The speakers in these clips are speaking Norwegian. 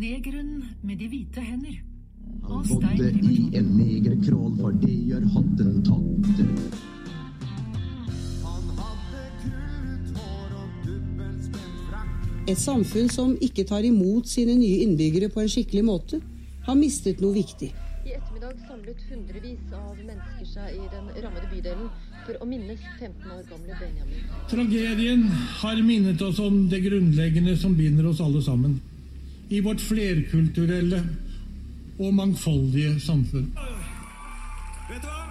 Negeren med de hvite hender. Han bodde i en negerkrål, for det gjør hottentotter. Et samfunn som ikke tar imot sine nye innbyggere på en skikkelig måte, har mistet noe viktig. I ettermiddag samlet hundrevis av mennesker seg i den rammede bydelen for å minnes 15 år gamle Benjamin. Tragedien har minnet oss om det grunnleggende som binder oss alle sammen. I vårt flerkulturelle og mangfoldige samfunn. Vet du hva?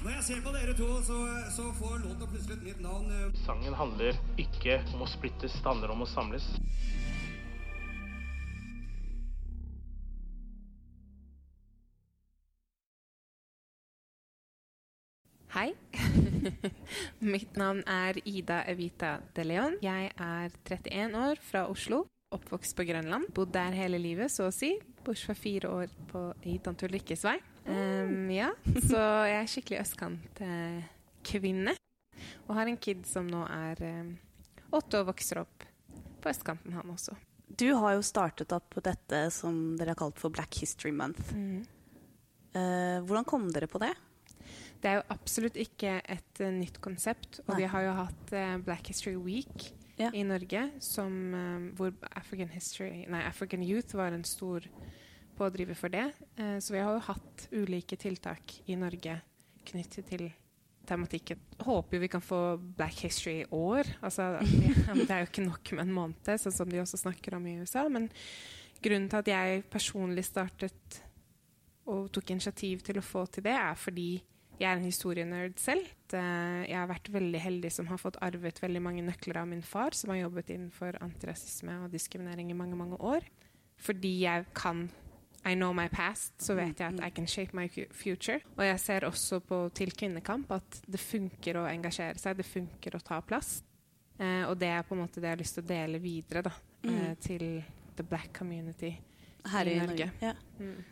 Når jeg ser på dere to, så, så får låta plutselig et nytt navn. Sangen handler ikke om å splittes, det handler om å samles. Hei. Mitt navn er Ida Evita de Leon. Jeg er 31 år, fra Oslo. Oppvokst på Grønland. Bodd der hele livet, så å si. Bortsett fra fire år på, i Tante Ulrikkes vei. Um, ja, så jeg er skikkelig østkantkvinne. Og har en kid som nå er um, åtte og vokser opp på østkanten, han også. Du har jo startet opp dette som dere har kalt for Black History Month. Mm. Uh, hvordan kom dere på det? Det er jo absolutt ikke et uh, nytt konsept. Og Nei. vi har jo hatt uh, Black History Week Ja. i Norge, som, um, hvor African, History, nei, African Youth var en stor pådriver for det. Uh, så vi har jo hatt ulike tiltak i Norge knyttet til tematikken. Håper jo vi kan få Black History i år. Altså, det er jo ikke nok med en måned, sånn som de også snakker om i USA. Men grunnen til at jeg personlig startet og tok initiativ til å få til det, er fordi jeg er en historienerd selv. Eh, Jeg har vært veldig heldig som har fått arvet veldig mange nøkler av min far, som har jobbet innenfor antirasisme og diskriminering i mange, mange år. Fordi jeg kan I know my past, så vet jeg at I can shape my future. Og jeg ser også på til kvinnekamp at det funker å engasjere seg, det funker å ta plass. Eh, og det er på en måte det jeg har lyst til å dele videre da, eh, Mm. til the black community Her i, Norge. Ja.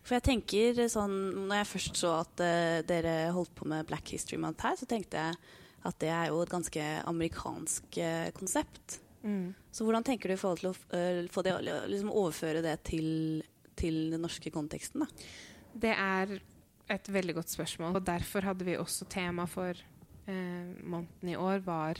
For jeg tenker sånn Når jeg først så at uh, dere holdt på med Black History Month her, så tenkte jeg at det er jo et ganske amerikansk uh, konsept. Mm. Så hvordan tenker du i forhold til å uh, få det, liksom overføre det til, til den norske konteksten? da? Det er et veldig godt spørsmål. Og derfor hadde vi også tema for eh, måneden i år var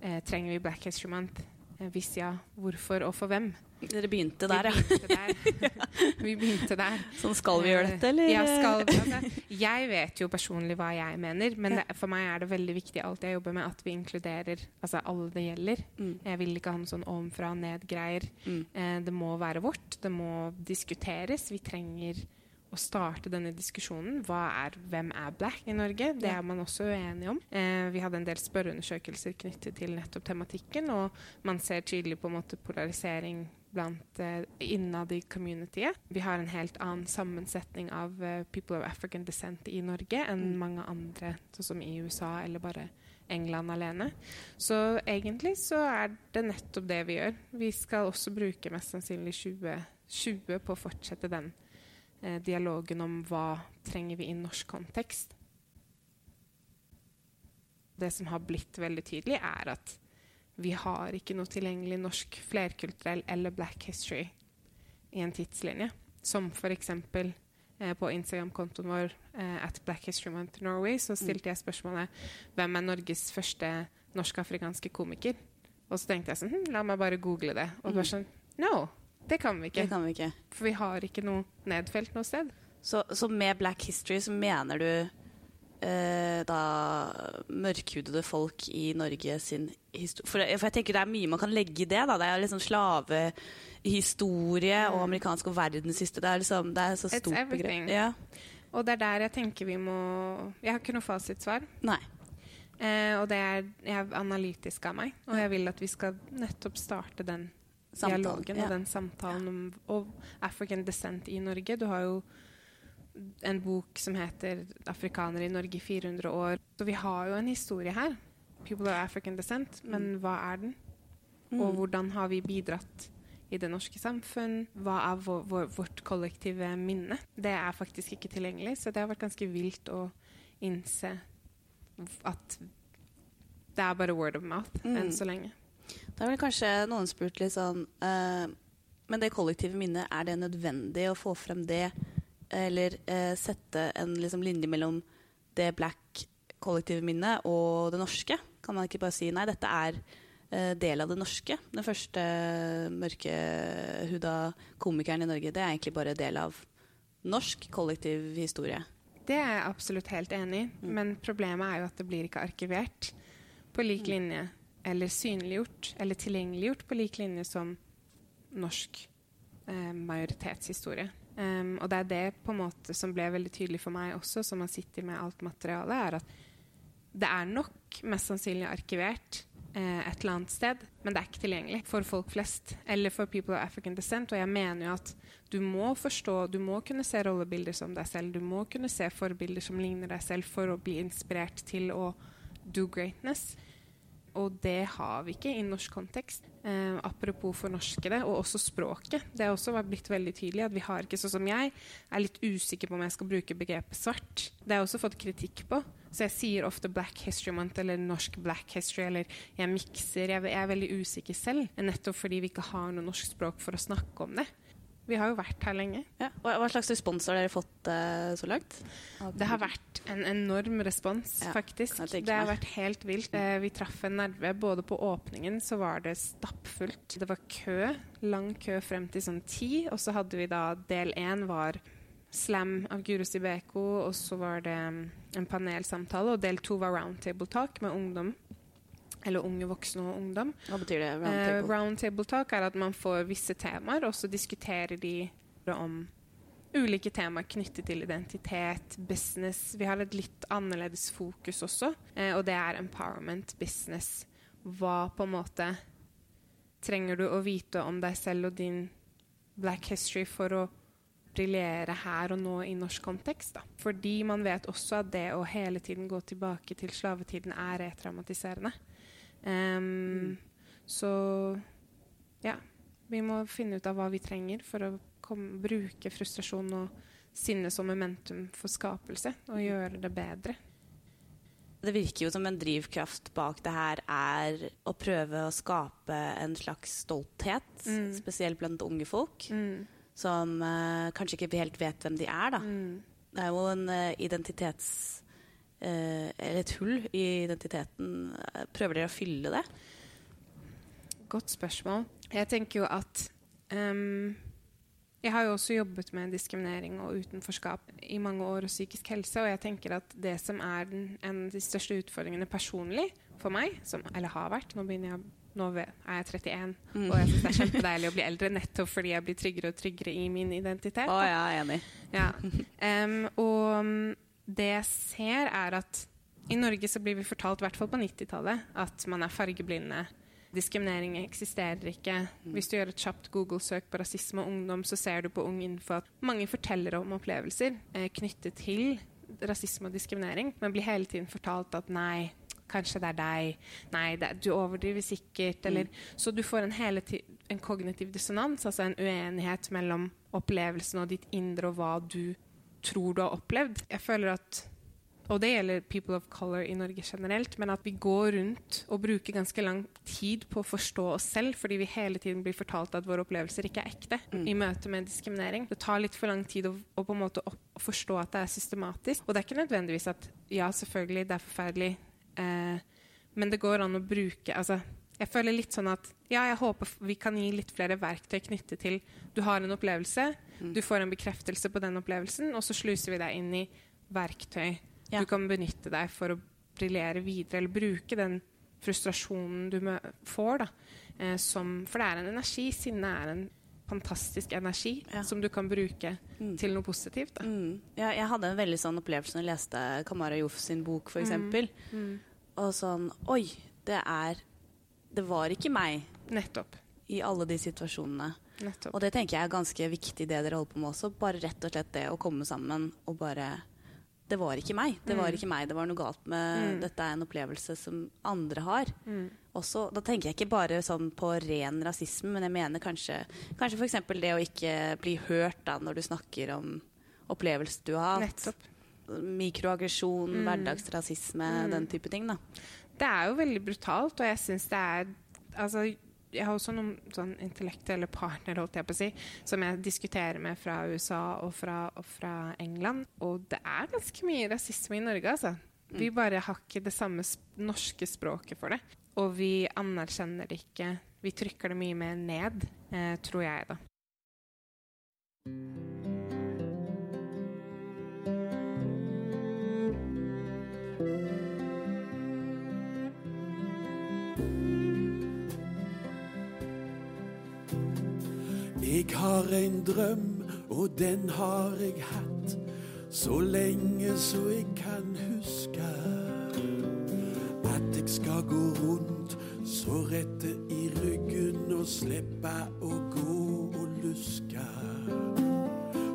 eh, Trenger vi Black History Month? Eh, hvis ja, hvorfor og for hvem? Dere begynte der, vi ja. begynte der. vi begynte der. Sånn skal vi gjøre dette, eller? Ja, skal vi. Altså, jeg vet jo personlig hva jeg mener, men det, for meg er det veldig viktig alt jeg jobber med, at vi inkluderer altså, alle det gjelder. Mm. Jeg vil ikke ha noe sånn ovenfra og ned-greier. Mm. Eh, det må være vårt. Det må diskuteres. Vi trenger å starte denne diskusjonen. Hva er, hvem er black i Norge? Det er man også uenig om. Eh, vi hadde en del spørreundersøkelser knyttet til nettopp tematikken, og man ser tydelig på en måte polarisering blant uh, innad i communityet. Vi har en helt annen sammensetning av uh, people of African descent i Norge enn Mm. mange andre, sånn som i USA eller bare England alene. Så egentlig så er det nettopp det vi gjør. Vi skal også bruke mest sannsynlig 2020 på å fortsette den uh, dialogen om hva trenger vi i norsk kontekst. Det som har blitt veldig tydelig, er at vi har ikke noe tilgjengelig norsk flerkulturell eller black history i en tidslinje. Som f.eks. Eh, på Instagram-kontoen vår eh, at Black History Month Norway så stilte jeg spørsmålet hvem er Norges første norsk-afrikanske komiker? Og så tenkte jeg sånn hm, la meg bare google det. Og bare sånn No, det kan vi ikke. Det kan vi ikke. For vi har ikke noe nedfelt noe sted. Så, så med Black History så mener du eh, da mørkhudede folk i Norge sin historie for, for jeg tenker det er mye man kan legge i det. da Det er liksom slavehistorie og amerikansk og verdenshistorie. Det er liksom det er så stort begrep. Ja. Og det er der jeg tenker vi må Jeg har ikke noe fasitsvar. Nei. Eh, og det er, jeg er analytisk av meg, og jeg vil at vi skal nettopp starte den Samtalen, dialogen ja. og den samtalen om African descent i Norge. Du har jo en bok som heter 'Afrikanere i Norge i 400 år'. Så vi har jo en historie her. 'People of African descent'. Men hva er den? Og Mm. hvordan har vi bidratt i det norske samfunn? Hva er vår, vår, vårt kollektive minne? Det er faktisk ikke tilgjengelig, så det har vært ganske vilt å innse at det er bare word of mouth Mm. enn så lenge. Da har vel kanskje noen spurt litt sånn uh, Men det kollektive minnet, er det nødvendig å få frem det? Eller eh, sette en liksom, linje mellom det black kollektive minnet og det norske? Kan man ikke bare si nei, dette er eh, del av det norske? Den første mørkehuda komikeren i Norge, det er egentlig bare del av norsk kollektiv historie. Det er jeg absolutt helt enig i, mm. men problemet er jo at det blir ikke arkivert på lik mm. linje, eller synliggjort eller tilgjengeliggjort på lik linje som norsk eh, majoritetshistorie. Um, og det er det på en måte som ble veldig tydelig for meg også, som har sittet med alt materialet, er at det er nok mest sannsynlig arkivert eh, et eller annet sted, men det er ikke tilgjengelig for folk flest eller for people of African descent. Og jeg mener jo at du må forstå, du må kunne se rollebilder som deg selv, du må kunne se forbilder som ligner deg selv for å bli inspirert til å do greatness. Og det har vi ikke i norsk kontekst. Eh, apropos fornorskede, og også språket. Det har også blitt veldig tydelig at vi har ikke sånn som jeg er litt usikker på om jeg skal bruke begrepet svart. Det har jeg også fått kritikk på. Så jeg sier ofte Black History Month eller norsk Black History, eller jeg mikser. Jeg, jeg er veldig usikker selv, nettopp fordi vi ikke har noe norsk språk for å snakke om det. Vi har jo vært her lenge. Ja. Hva slags respons har dere fått uh, så langt? Det har vært en enorm respons, ja, faktisk. Det har vært helt vilt. Uh, vi traff en nerve. Både på åpningen så var det stappfullt. Det var kø, lang kø frem til sånn ti. Og så hadde vi da del én var slam av Guro Sibeko, og så var det mm, en panelsamtale. Og del to var roundtable talk med ungdom eller unge voksne og ungdom. Hva betyr det? Roundtable eh, round table talk er at man får visse temaer, og så diskuterer de om ulike temaer knyttet til identitet, business. Vi har et litt annerledes fokus også, eh, og det er empowerment, business. Hva på en måte trenger du å vite om deg selv og din black history for å briljere her og nå i norsk kontekst. Da. Fordi man vet også at det å hele tiden gå tilbake til slavetiden er retraumatiserende. Um, Så ja. Vi må finne ut av hva vi trenger for å komme, bruke frustrasjon og sinne som momentum for skapelse og gjøre det bedre. Det virker jo som en drivkraft bak det her er å prøve å skape en slags stolthet, mm. spesielt blant unge folk, mm. som uh, kanskje ikke helt vet hvem de er. da. Mm. Det er jo en uh, identitets eller et hull i identiteten. Prøver dere å fylle det? Godt spørsmål. Jeg tenker jo at um, Jeg har jo også jobbet med diskriminering og utenforskap i mange år og psykisk helse, og jeg tenker at det som er den, en av de største utfordringene personlig for meg, som, eller har vært Nå begynner jeg nå er jeg 31, mm. og jeg syns det er kjempedeilig å bli eldre nettopp fordi jeg blir tryggere og tryggere i min identitet. Å, ja, jeg er enig. Ja. Um, og det jeg ser, er at i Norge så blir vi fortalt, i hvert fall på 90-tallet, at man er fargeblinde. Diskriminering eksisterer ikke. Mm. Hvis du gjør et kjapt Google-søk på rasisme og ungdom, så ser du på Ung Info at mange forteller om opplevelser eh, knyttet til rasisme og diskriminering, men blir hele tiden fortalt at nei, kanskje det er deg. Nei, det, du overdriver sikkert. Eller, mm. Så du får en, hele en kognitiv dissonans, altså en uenighet mellom opplevelsen og ditt indre og hva du tror du har opplevd. Jeg føler at og det gjelder people of color i Norge generelt, men at vi går rundt og bruker ganske lang tid på å forstå oss selv fordi vi hele tiden blir fortalt at våre opplevelser ikke er ekte mm. i møte med diskriminering. Det tar litt for lang tid å, å på en måte å forstå at det er systematisk. Og det er ikke nødvendigvis at ja, selvfølgelig, det er forferdelig, eh, men det går an å bruke altså, jeg føler litt sånn at ja, jeg håper vi kan gi litt flere verktøy knyttet til du har en opplevelse. Du får en bekreftelse på den opplevelsen, og så sluser vi deg inn i verktøy ja. du kan benytte deg for å briljere videre, eller bruke den frustrasjonen du får. Da, eh, som, for det er en energi. Sinne er en fantastisk energi ja. som du kan bruke mm. til noe positivt. Mm. Ja, jeg hadde en veldig sånn opplevelse når jeg leste Kamara Joff sin bok, f.eks. Mm. mm. Og sånn Oi, det er det var ikke meg. Nettopp. I alle de situasjonene. Nettopp. Og det tenker jeg er ganske viktig, det dere holder på med også. Bare rett og slett det å komme sammen og bare Det var ikke meg. Det var mm. ikke meg. Det var noe galt med mm. Dette er en opplevelse som andre har. Mm. Også, da tenker jeg ikke bare sånn på ren rasisme, men jeg mener kanskje, kanskje f.eks. det å ikke bli hørt da når du snakker om opplevelser du har hatt. Nettopp. Mikroaggresjon, mm. hverdagsrasisme, mm. den type ting. da det er jo veldig brutalt, og jeg syns det er Altså, jeg har også noen sånn intellektuelle partnere holdt jeg på å si, som jeg diskuterer med fra USA og fra, og fra England. Og det er ganske mye rasisme i Norge, altså. Vi mm. bare har ikke det samme norske språket for det. Og vi anerkjenner det ikke. Vi trykker det mye mer ned, eh, tror jeg, da. Har en drøm, og den har jeg hatt så lenge så jeg kan huske. At jeg skal gå rundt så rette i ryggen og slippe å gå og luske.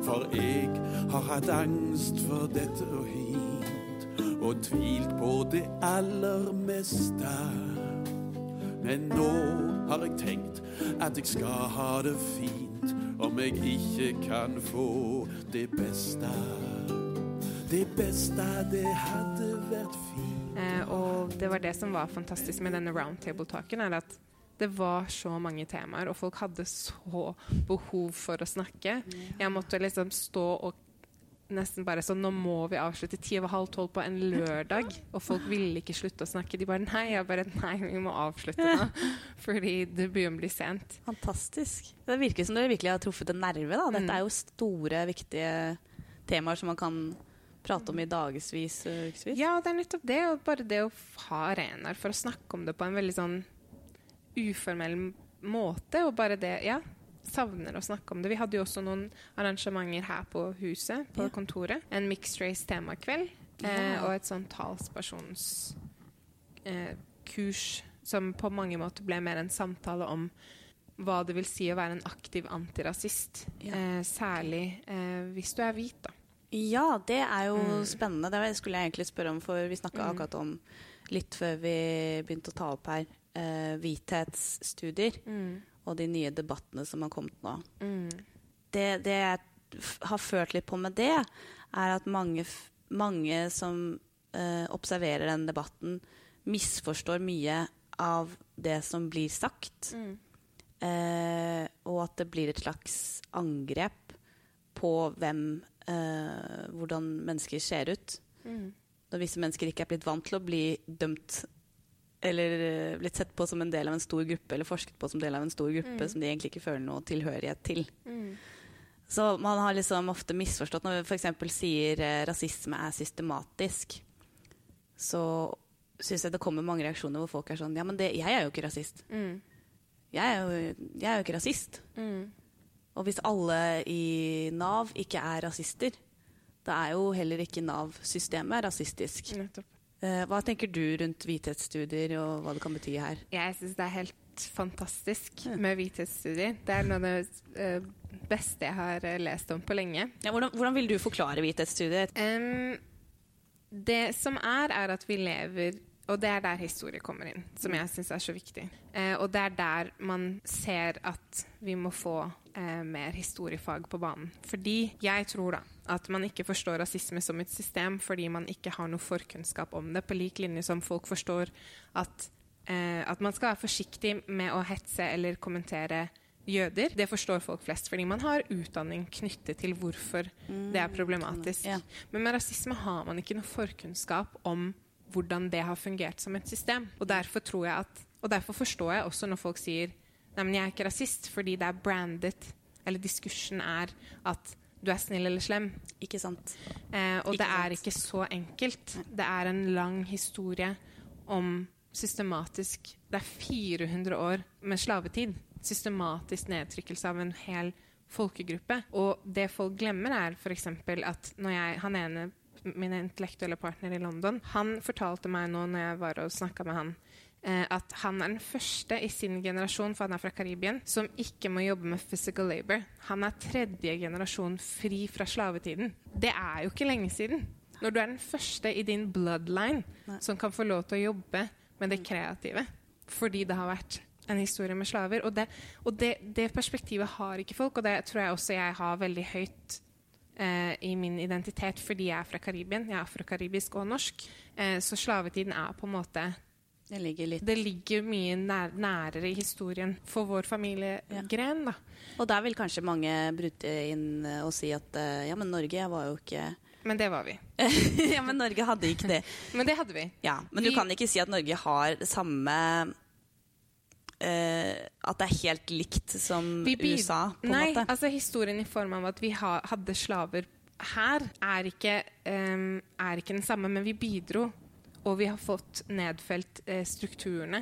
For jeg har hatt angst for dette og hit, og tvilt på det aller meste. Men nå har jeg tenkt at jeg skal ha det fint om jeg ikke kan få det beste. Det beste, det hadde vært fint. Eh, og det var det som var fantastisk med denne roundtable-talken, er at det var så mange temaer, og folk hadde så behov for å snakke. Jeg måtte liksom stå og nesten bare sånn Nå må vi avslutte ti over halv tolv på en lørdag. Og folk ville ikke slutte å snakke. De bare Nei, jeg bare Nei, vi må avslutte nå. Fordi det begynner å bli sent. Fantastisk. Det virker som dere virkelig har truffet en nerve. da. Dette mm. er jo store, viktige temaer som man kan prate om i dagevis. Ja, det er nettopp det. Og bare det å ha arenaer for å snakke om det på en veldig sånn uformell måte. Og bare det Ja, savner å snakke om det. Vi hadde jo også noen arrangementer her på huset, på ja. kontoret. En mixed race temakveld eh, og et sånn talspersonskurs eh, som på mange måter ble mer en samtale om hva det vil si å være en aktiv antirasist. Ja. Eh, særlig eh, hvis du er hvit, da. Ja, det er jo mm. spennende. Det skulle jeg egentlig spørre om, for vi snakka mm. akkurat om litt før vi begynte å ta opp her, eh, hvithetsstudier. Mm og de nye debattene som har kommet nå. Mm. Det, det, jeg har følt litt på med det, er at mange, mange som uh, observerer den debatten, misforstår mye av det som blir sagt. Mm. Uh, og at det blir et slags angrep på hvem uh, Hvordan mennesker ser ut. Mm. Når visse mennesker ikke er blitt vant til å bli dømt eller eh, blitt sett på som en del av en stor gruppe, eller forsket på som del av en stor gruppe mm. som de egentlig ikke føler noe tilhørighet til. Mm. Så man har liksom ofte misforstått når vi f.eks. sier eh, rasisme er systematisk, så syns jeg det kommer mange reaksjoner hvor folk er sånn Ja, men det, jeg er jo ikke rasist. Mm. Jeg, er jo, jeg, er jo, ikke rasist. Mm. Og hvis alle i Nav ikke er rasister, da er jo heller ikke Nav-systemet rasistisk. Nettopp. Eh, hva tenker du rundt hvithetsstudier og hva det kan bety her? Jeg syns det er helt fantastisk med hvithetsstudier. Det er noe av det uh, beste jeg har uh, lest om på lenge. Ja, hvordan, hvordan, vil du forklare hvithetsstudier? Um, det som er, er at vi lever og det er der historie kommer inn, som jeg syns er så viktig. Eh, og det er der man ser at vi må få eh, mer historiefag på banen. Fordi jeg tror da at man ikke forstår rasisme som et system fordi man ikke har noe forkunnskap om det, på lik linje som folk forstår at, eh, at man skal være forsiktig med å hetse eller kommentere jøder. Det forstår folk flest, fordi man har utdanning knyttet til hvorfor mm. det er problematisk. Ja. Men med rasisme har man ikke noe forkunnskap om hvordan det har fungert som et system. Og derfor, tror jeg at, og derfor forstår jeg også når folk sier Nei, men jeg er ikke rasist, fordi det er brandet, eller diskursen er at du er snill eller slem. Ikke sant. Eh, og ikke det er ikke så enkelt. Det er en lang historie om systematisk Det er 400 år med slavetid. Systematisk nedtrykkelse av en hel folkegruppe. Og det folk glemmer, er f.eks. at når jeg, han ene min intellektuelle partner i London, han fortalte meg nå når jeg var og snakka med han, at han er den første i sin generasjon, for han er fra Karibien, som ikke må jobbe med physical labor. Han er tredje generasjon fri fra slavetiden. Det er jo ikke lenge siden. Når du er den første i din bloodline Nei. som kan få lov til å jobbe med det kreative fordi det har vært en historie med slaver. Og, det, og det, det perspektivet har ikke folk, og det tror jeg også jeg har veldig høyt eh, i min identitet fordi jeg er fra Karibien. Jeg er afrokaribisk og norsk. Eh, så slavetiden er på en måte Det ligger, litt. det ligger mye nær, nærere i historien for vår familiegren. da. Og der vil kanskje mange bryte inn og si at uh, ja, men Norge var jo ikke Men det var vi. ja, men Norge hadde ikke det. men det hadde vi. Ja, Men vi... du kan ikke si at Norge har samme uh, At det er helt likt som USA, på en Nei, måte? altså historien i form av at vi ha, hadde slaver her, er ikke, um, er ikke den samme, men vi bidro. Og vi har fått nedfelt eh, strukturene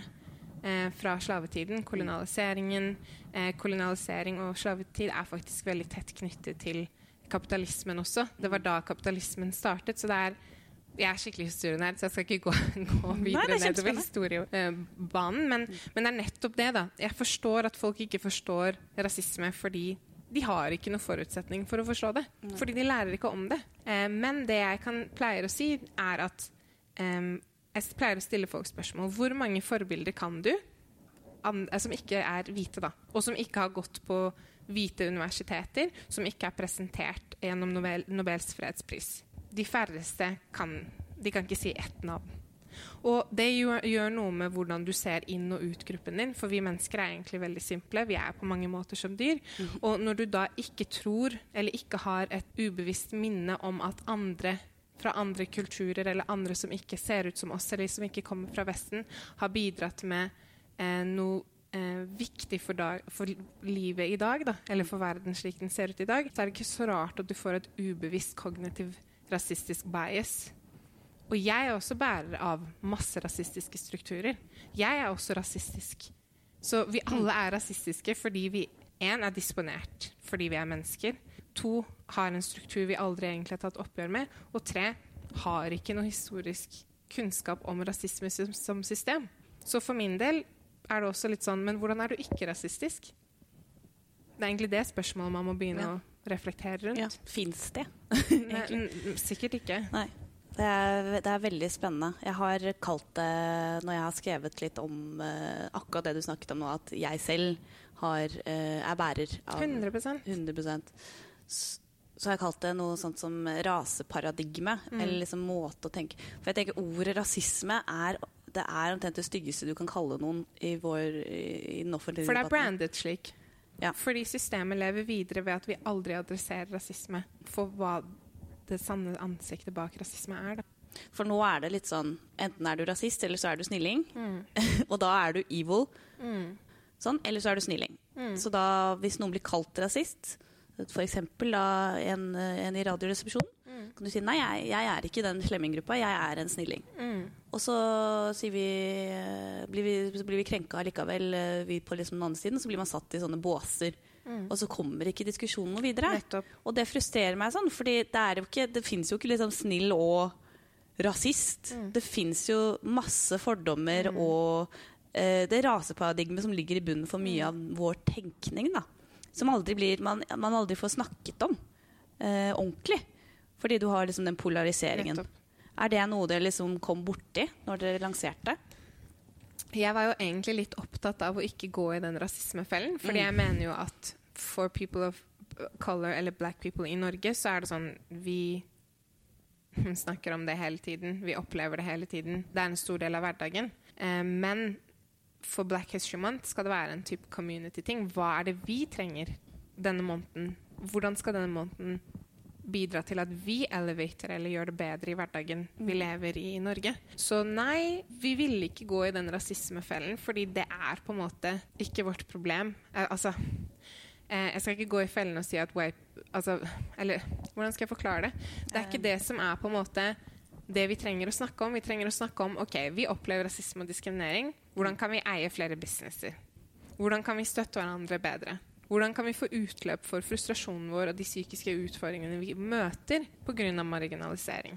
eh, fra slavetiden. Kolonialiseringen. Eh, kolonialisering og slavetid er faktisk veldig tett knyttet til kapitalismen også. Det var da kapitalismen startet. Så det er jeg er skikkelig historienerd, så jeg skal ikke gå, gå videre Nei, nedover historiebanen. Men, men, det er nettopp det. da. Jeg forstår at folk ikke forstår rasisme fordi de har ikke noen forutsetning for å forstå det. Fordi de lærer ikke om det. Eh, men det jeg kan, pleier å si, er at um, jeg pleier å stille folk spørsmål. Hvor mange forbilder kan du som ikke er hvite, da? Og som ikke har gått på hvite universiteter, som ikke er presentert gjennom Nobel, Nobels fredspris? De færreste kan De kan ikke si ett navn. Og det gjør, gjør, noe med hvordan du ser inn- og ut-gruppen din. For vi mennesker er egentlig veldig simple. Vi er på mange måter som dyr. Mm. Og når du da ikke tror, eller ikke har et ubevisst minne om at andre fra andre kulturer eller andre som ikke ser ut som oss, eller som ikke kommer fra Vesten, har bidratt med eh, noe eh, viktig for, dag, for, livet i dag, da, eller for verden slik den ser ut i dag, så er det ikke så rart at du får et ubevisst kognitiv rasistisk bias. Og jeg er også bærer av masse rasistiske strukturer. Jeg er også rasistisk. Så vi alle er rasistiske fordi vi én er disponert fordi vi er mennesker. To har en struktur vi aldri egentlig har tatt oppgjør med. Og tre har ikke noe historisk kunnskap om rasisme som system. Så for min del er det også litt sånn Men hvordan er du ikke rasistisk? Det er egentlig det spørsmålet man må begynne ja. å reflektere rundt. Ja, Fins det? Nei, sikkert ikke. Nei. Det er, det er, veldig spennende. Jeg har kalt det, når jeg har skrevet litt om uh, akkurat det du snakket om nå, at jeg selv har, uh, er bærer av 100, 100%. Så, har jeg kalt det noe sånt som raseparadigme. Mm. Eller liksom måte å tenke For jeg tenker ordet rasisme er det er omtrent det styggeste du kan kalle noen i, vår, i den offentlige For det er brandet slik. Ja. Fordi systemet lever videre ved at vi aldri adresserer rasisme for hva det sanne ansiktet bak rasisme er. Da. For nå er det litt sånn Enten er du rasist, eller så er du snilling. Mm. og da er du evil. Mm. Sånn, eller så er du snilling. Mm. Så da, hvis noen blir kalt rasist, f.eks. en, en i Radioresepsjonen, mm. kan du si nei, jeg, jeg er ikke den slemminggruppa, jeg er en snilling. Mm. Og så vi, blir, vi, så blir vi krenka likevel, vi på liksom den andre siden, så blir man satt i sånne båser. Mm. Og så kommer ikke diskusjonen noe videre. Nettopp. Og det frustrerer meg sånn, for det, det fins jo ikke liksom snill og rasist. Mm. Det fins jo masse fordommer Mm. og eh, det raseparadigmet som ligger i bunnen for mye av vår tenkning. da. Som aldri blir, man, man aldri får snakket om eh, ordentlig. Fordi du har liksom den polariseringen. Er det noe dere liksom kom borti når dere lanserte? Jeg var jo egentlig litt opptatt av å ikke gå i den rasismefellen. Fordi Mm. jeg mener jo at for people of color, eller black people i Norge, så er det sånn Vi snakker om det hele tiden. Vi opplever det hele tiden. Det er en stor del av hverdagen. Eh, men for Black History Month skal det være en type community-ting. Hva er det vi trenger denne måneden? Hvordan skal denne måneden bidra til at vi elevater eller gjør det bedre i hverdagen vi lever i i Norge. Så nei, vi ville ikke gå i den rasismefellen, fordi det er på en måte ikke vårt problem. Eh, altså eh, Jeg skal ikke gå i fellen og si at wipe altså, Eller hvordan skal jeg forklare det? Det er ikke det som er på en måte det vi trenger å snakke om. Vi trenger å snakke om ok, vi opplever rasisme og diskriminering. Hvordan kan vi eie flere businesser? Hvordan kan vi støtte hverandre bedre? Hvordan kan vi få utløp for frustrasjonen vår og de psykiske utfordringene vi møter pga. marginalisering?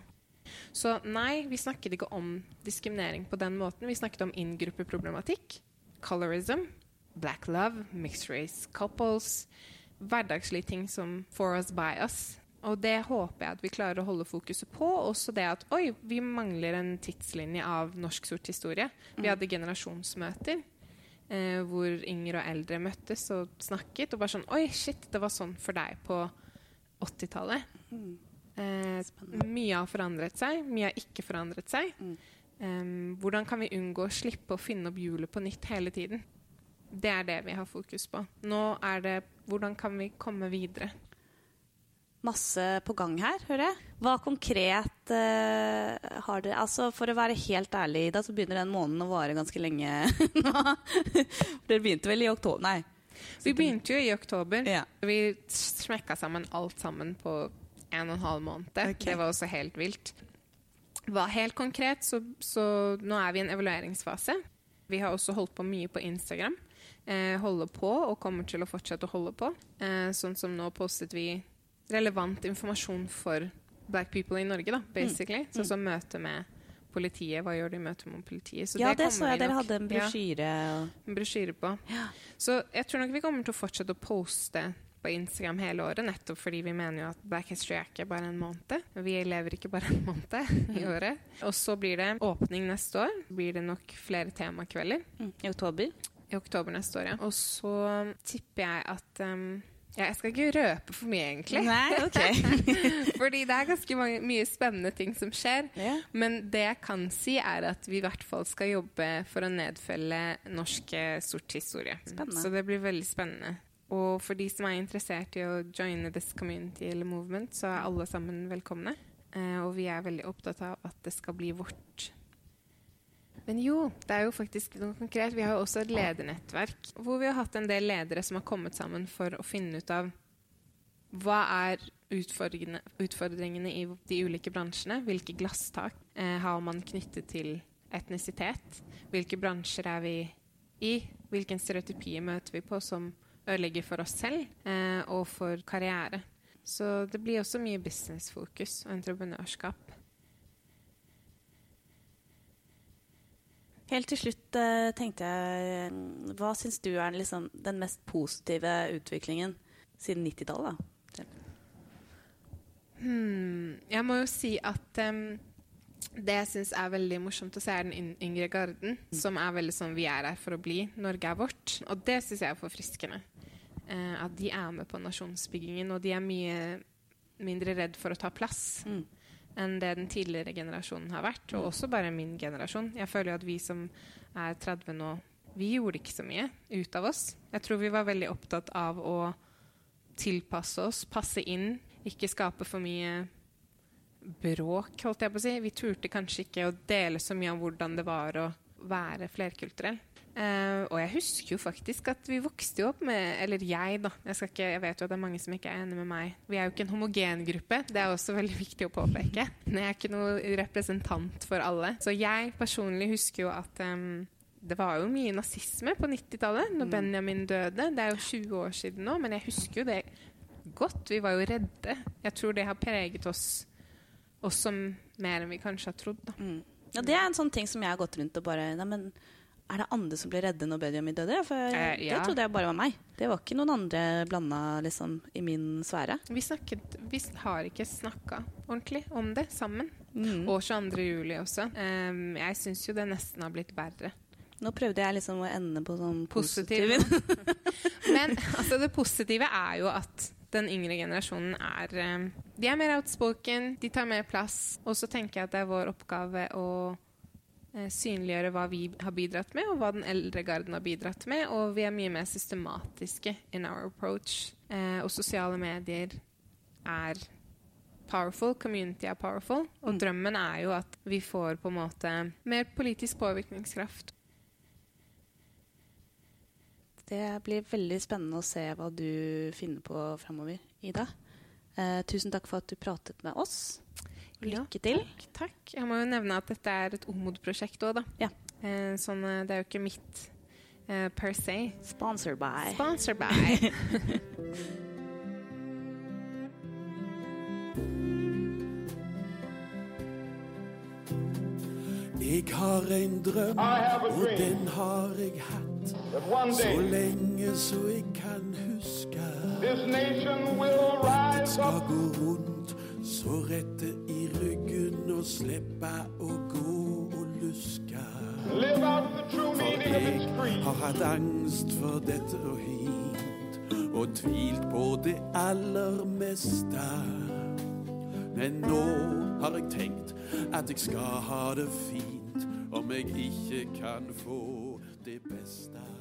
Så nei, vi snakket ikke om diskriminering på den måten. Vi snakket om inngruppeproblematikk, colorism, black love, mixed race couples, hverdagslige ting som for us by us. Og det håper jeg at vi klarer å holde fokuset på. Også det at oi, vi mangler en tidslinje av norsk sort historie. Vi hadde generasjonsmøter. Eh, hvor yngre og eldre møttes og snakket. Og bare sånn Oi, shit, det var sånn for deg på 80-tallet. Eh, mye har forandret seg, mye har ikke forandret seg. Eh, hvordan kan vi unngå å slippe å finne opp hjulet på nytt hele tiden? Det er det vi har fokus på. Nå er det hvordan kan vi komme videre? Masse på gang her, hører jeg. Hva konkret uh, har dere Altså, For å være helt ærlig, da, så begynner den måneden å vare ganske lenge dere begynte vel i oktober? Nei. Vi begynte jo i oktober. Ja. Vi smekka sammen alt sammen på en og en halv måned. Okay. Det var også helt vilt. Hva helt konkret, så, så nå er vi i en evalueringsfase. Vi har også holdt på mye på Instagram. Eh, holder på og kommer til å fortsette å holde på. Eh, sånn som nå postet vi relevant informasjon for black people i Norge, da, basically. Mm. Sånn som møte med politiet. Hva gjør de i møte med politiet? Så ja, det, det så jeg dere hadde en brosjyre. Ja, en brosjyre på. Ja. Så jeg tror nok vi kommer til å fortsette å poste på Instagram hele året, nettopp fordi vi mener jo at Black History er ikke bare en måned. Vi lever ikke bare en måned i mm. året. Og så blir det åpning neste år. Blir det nok flere temakvelder. Mm. I oktober? I oktober neste år, ja. Og så tipper jeg at um, ja, jeg skal ikke røpe for mye, egentlig. Nei, ok. Fordi det er ganske mange, mye spennende ting som skjer. Ja. Men det jeg kan si, er at vi i hvert fall skal jobbe for å nedfelle norsk sort historie. Spennende. Så det blir veldig spennende. Og for de som er interessert i å joine this community eller movement, så er alle sammen velkomne. Eh, og vi er veldig opptatt av at det skal bli vårt. Men jo, det er jo faktisk noe konkret. Vi har jo også et ledernettverk hvor vi har hatt en del ledere som har kommet sammen for å finne ut av hva er utfordringene, i de ulike bransjene? Hvilke glasstak eh, har man knyttet til etnisitet? Hvilke bransjer er vi i? Hvilken stereotypier møter vi på som ødelegger for oss selv eh, og for karriere. Så det blir også mye businessfokus og entreprenørskap. Helt til slutt eh, tenkte jeg Hva syns du er liksom den mest positive utviklingen siden 90-tallet? Hmm, jeg må jo si at um, det jeg syns er veldig morsomt å se, er den yngre garden, mm. som er veldig sånn vi er her for å bli. Norge er vårt. Og det syns jeg er forfriskende Uh, at de er med på nasjonsbyggingen, og de er mye mindre redd for å ta plass mm. Enn det den tidligere generasjonen har vært, og mm. også bare min generasjon. Jeg føler jo at vi som er 30 nå, vi gjorde ikke så mye ut av oss. Jeg tror vi var veldig opptatt av å tilpasse oss, passe inn, ikke skape for mye bråk, holdt jeg på å si. Vi turte kanskje ikke å dele så mye om hvordan det var å være flerkulturell. Uh, og jeg husker jo faktisk at vi vokste jo opp med Eller jeg, da. Jeg, ikke, jeg, vet jo at det er mange som ikke er enig med meg. Vi er jo ikke en homogen gruppe. Det er også veldig viktig å påpeke. Men jeg er ikke noe representant for alle. Så jeg personlig husker jo at um, det var jo mye nazisme på 90-tallet, når mm. Benjamin døde. Det er jo 20 år siden nå, men jeg husker jo det godt. Vi var jo redde. Jeg tror det har preget oss også mer enn vi kanskje har trodd. Mm. Ja, det er en sånn ting som jeg har gått rundt og bare Nei, men er det andre som ble redde når Benjamin døde? For eh, ja. Det trodde jeg bare var meg. Det var ikke noen andre blanda liksom, i min sfære. Vi, snakket, vi har ikke snakka ordentlig om det sammen. Mm. Og 22. juli også. Um, jeg syns jo det nesten har blitt verre. Nå prøvde jeg liksom å ende på sånn positiv. Men altså, det positive er jo at den yngre generasjonen er um, De er mer outspoken, de tar mer plass. Og så tenker jeg at det er vår oppgave å eh, synliggjøre hva vi har bidratt med, og hva den eldre garden har bidratt med. Og vi er mye mer systematiske in our approach. Eh, og sosiale medier er powerful. Community er powerful. Og mm. drømmen er jo at vi får på en måte mer politisk påvirkningskraft. Det blir veldig spennende å se hva du finner på framover, Ida. Eh, tusen takk for at du pratet med oss. Lykke til. Ja, takk, takk, Jeg må jo nevne at dette er et OMOD-prosjekt òg, da. Ja. Eh, sånn, eh, det er jo ikke mitt eh, per se. Sponsor by. Sponsor by. Jeg har en drøm, og den har jeg hatt så lenge så jeg kan huske. At det skal gå rundt så rette i ryggen og slippe å gå og luske. For jeg har hatt angst for dette og hit, og tvilt på det aller meste. Men nå har jeg tenkt at jeg skal ha det fint, om jeg ikke kan få. Det beste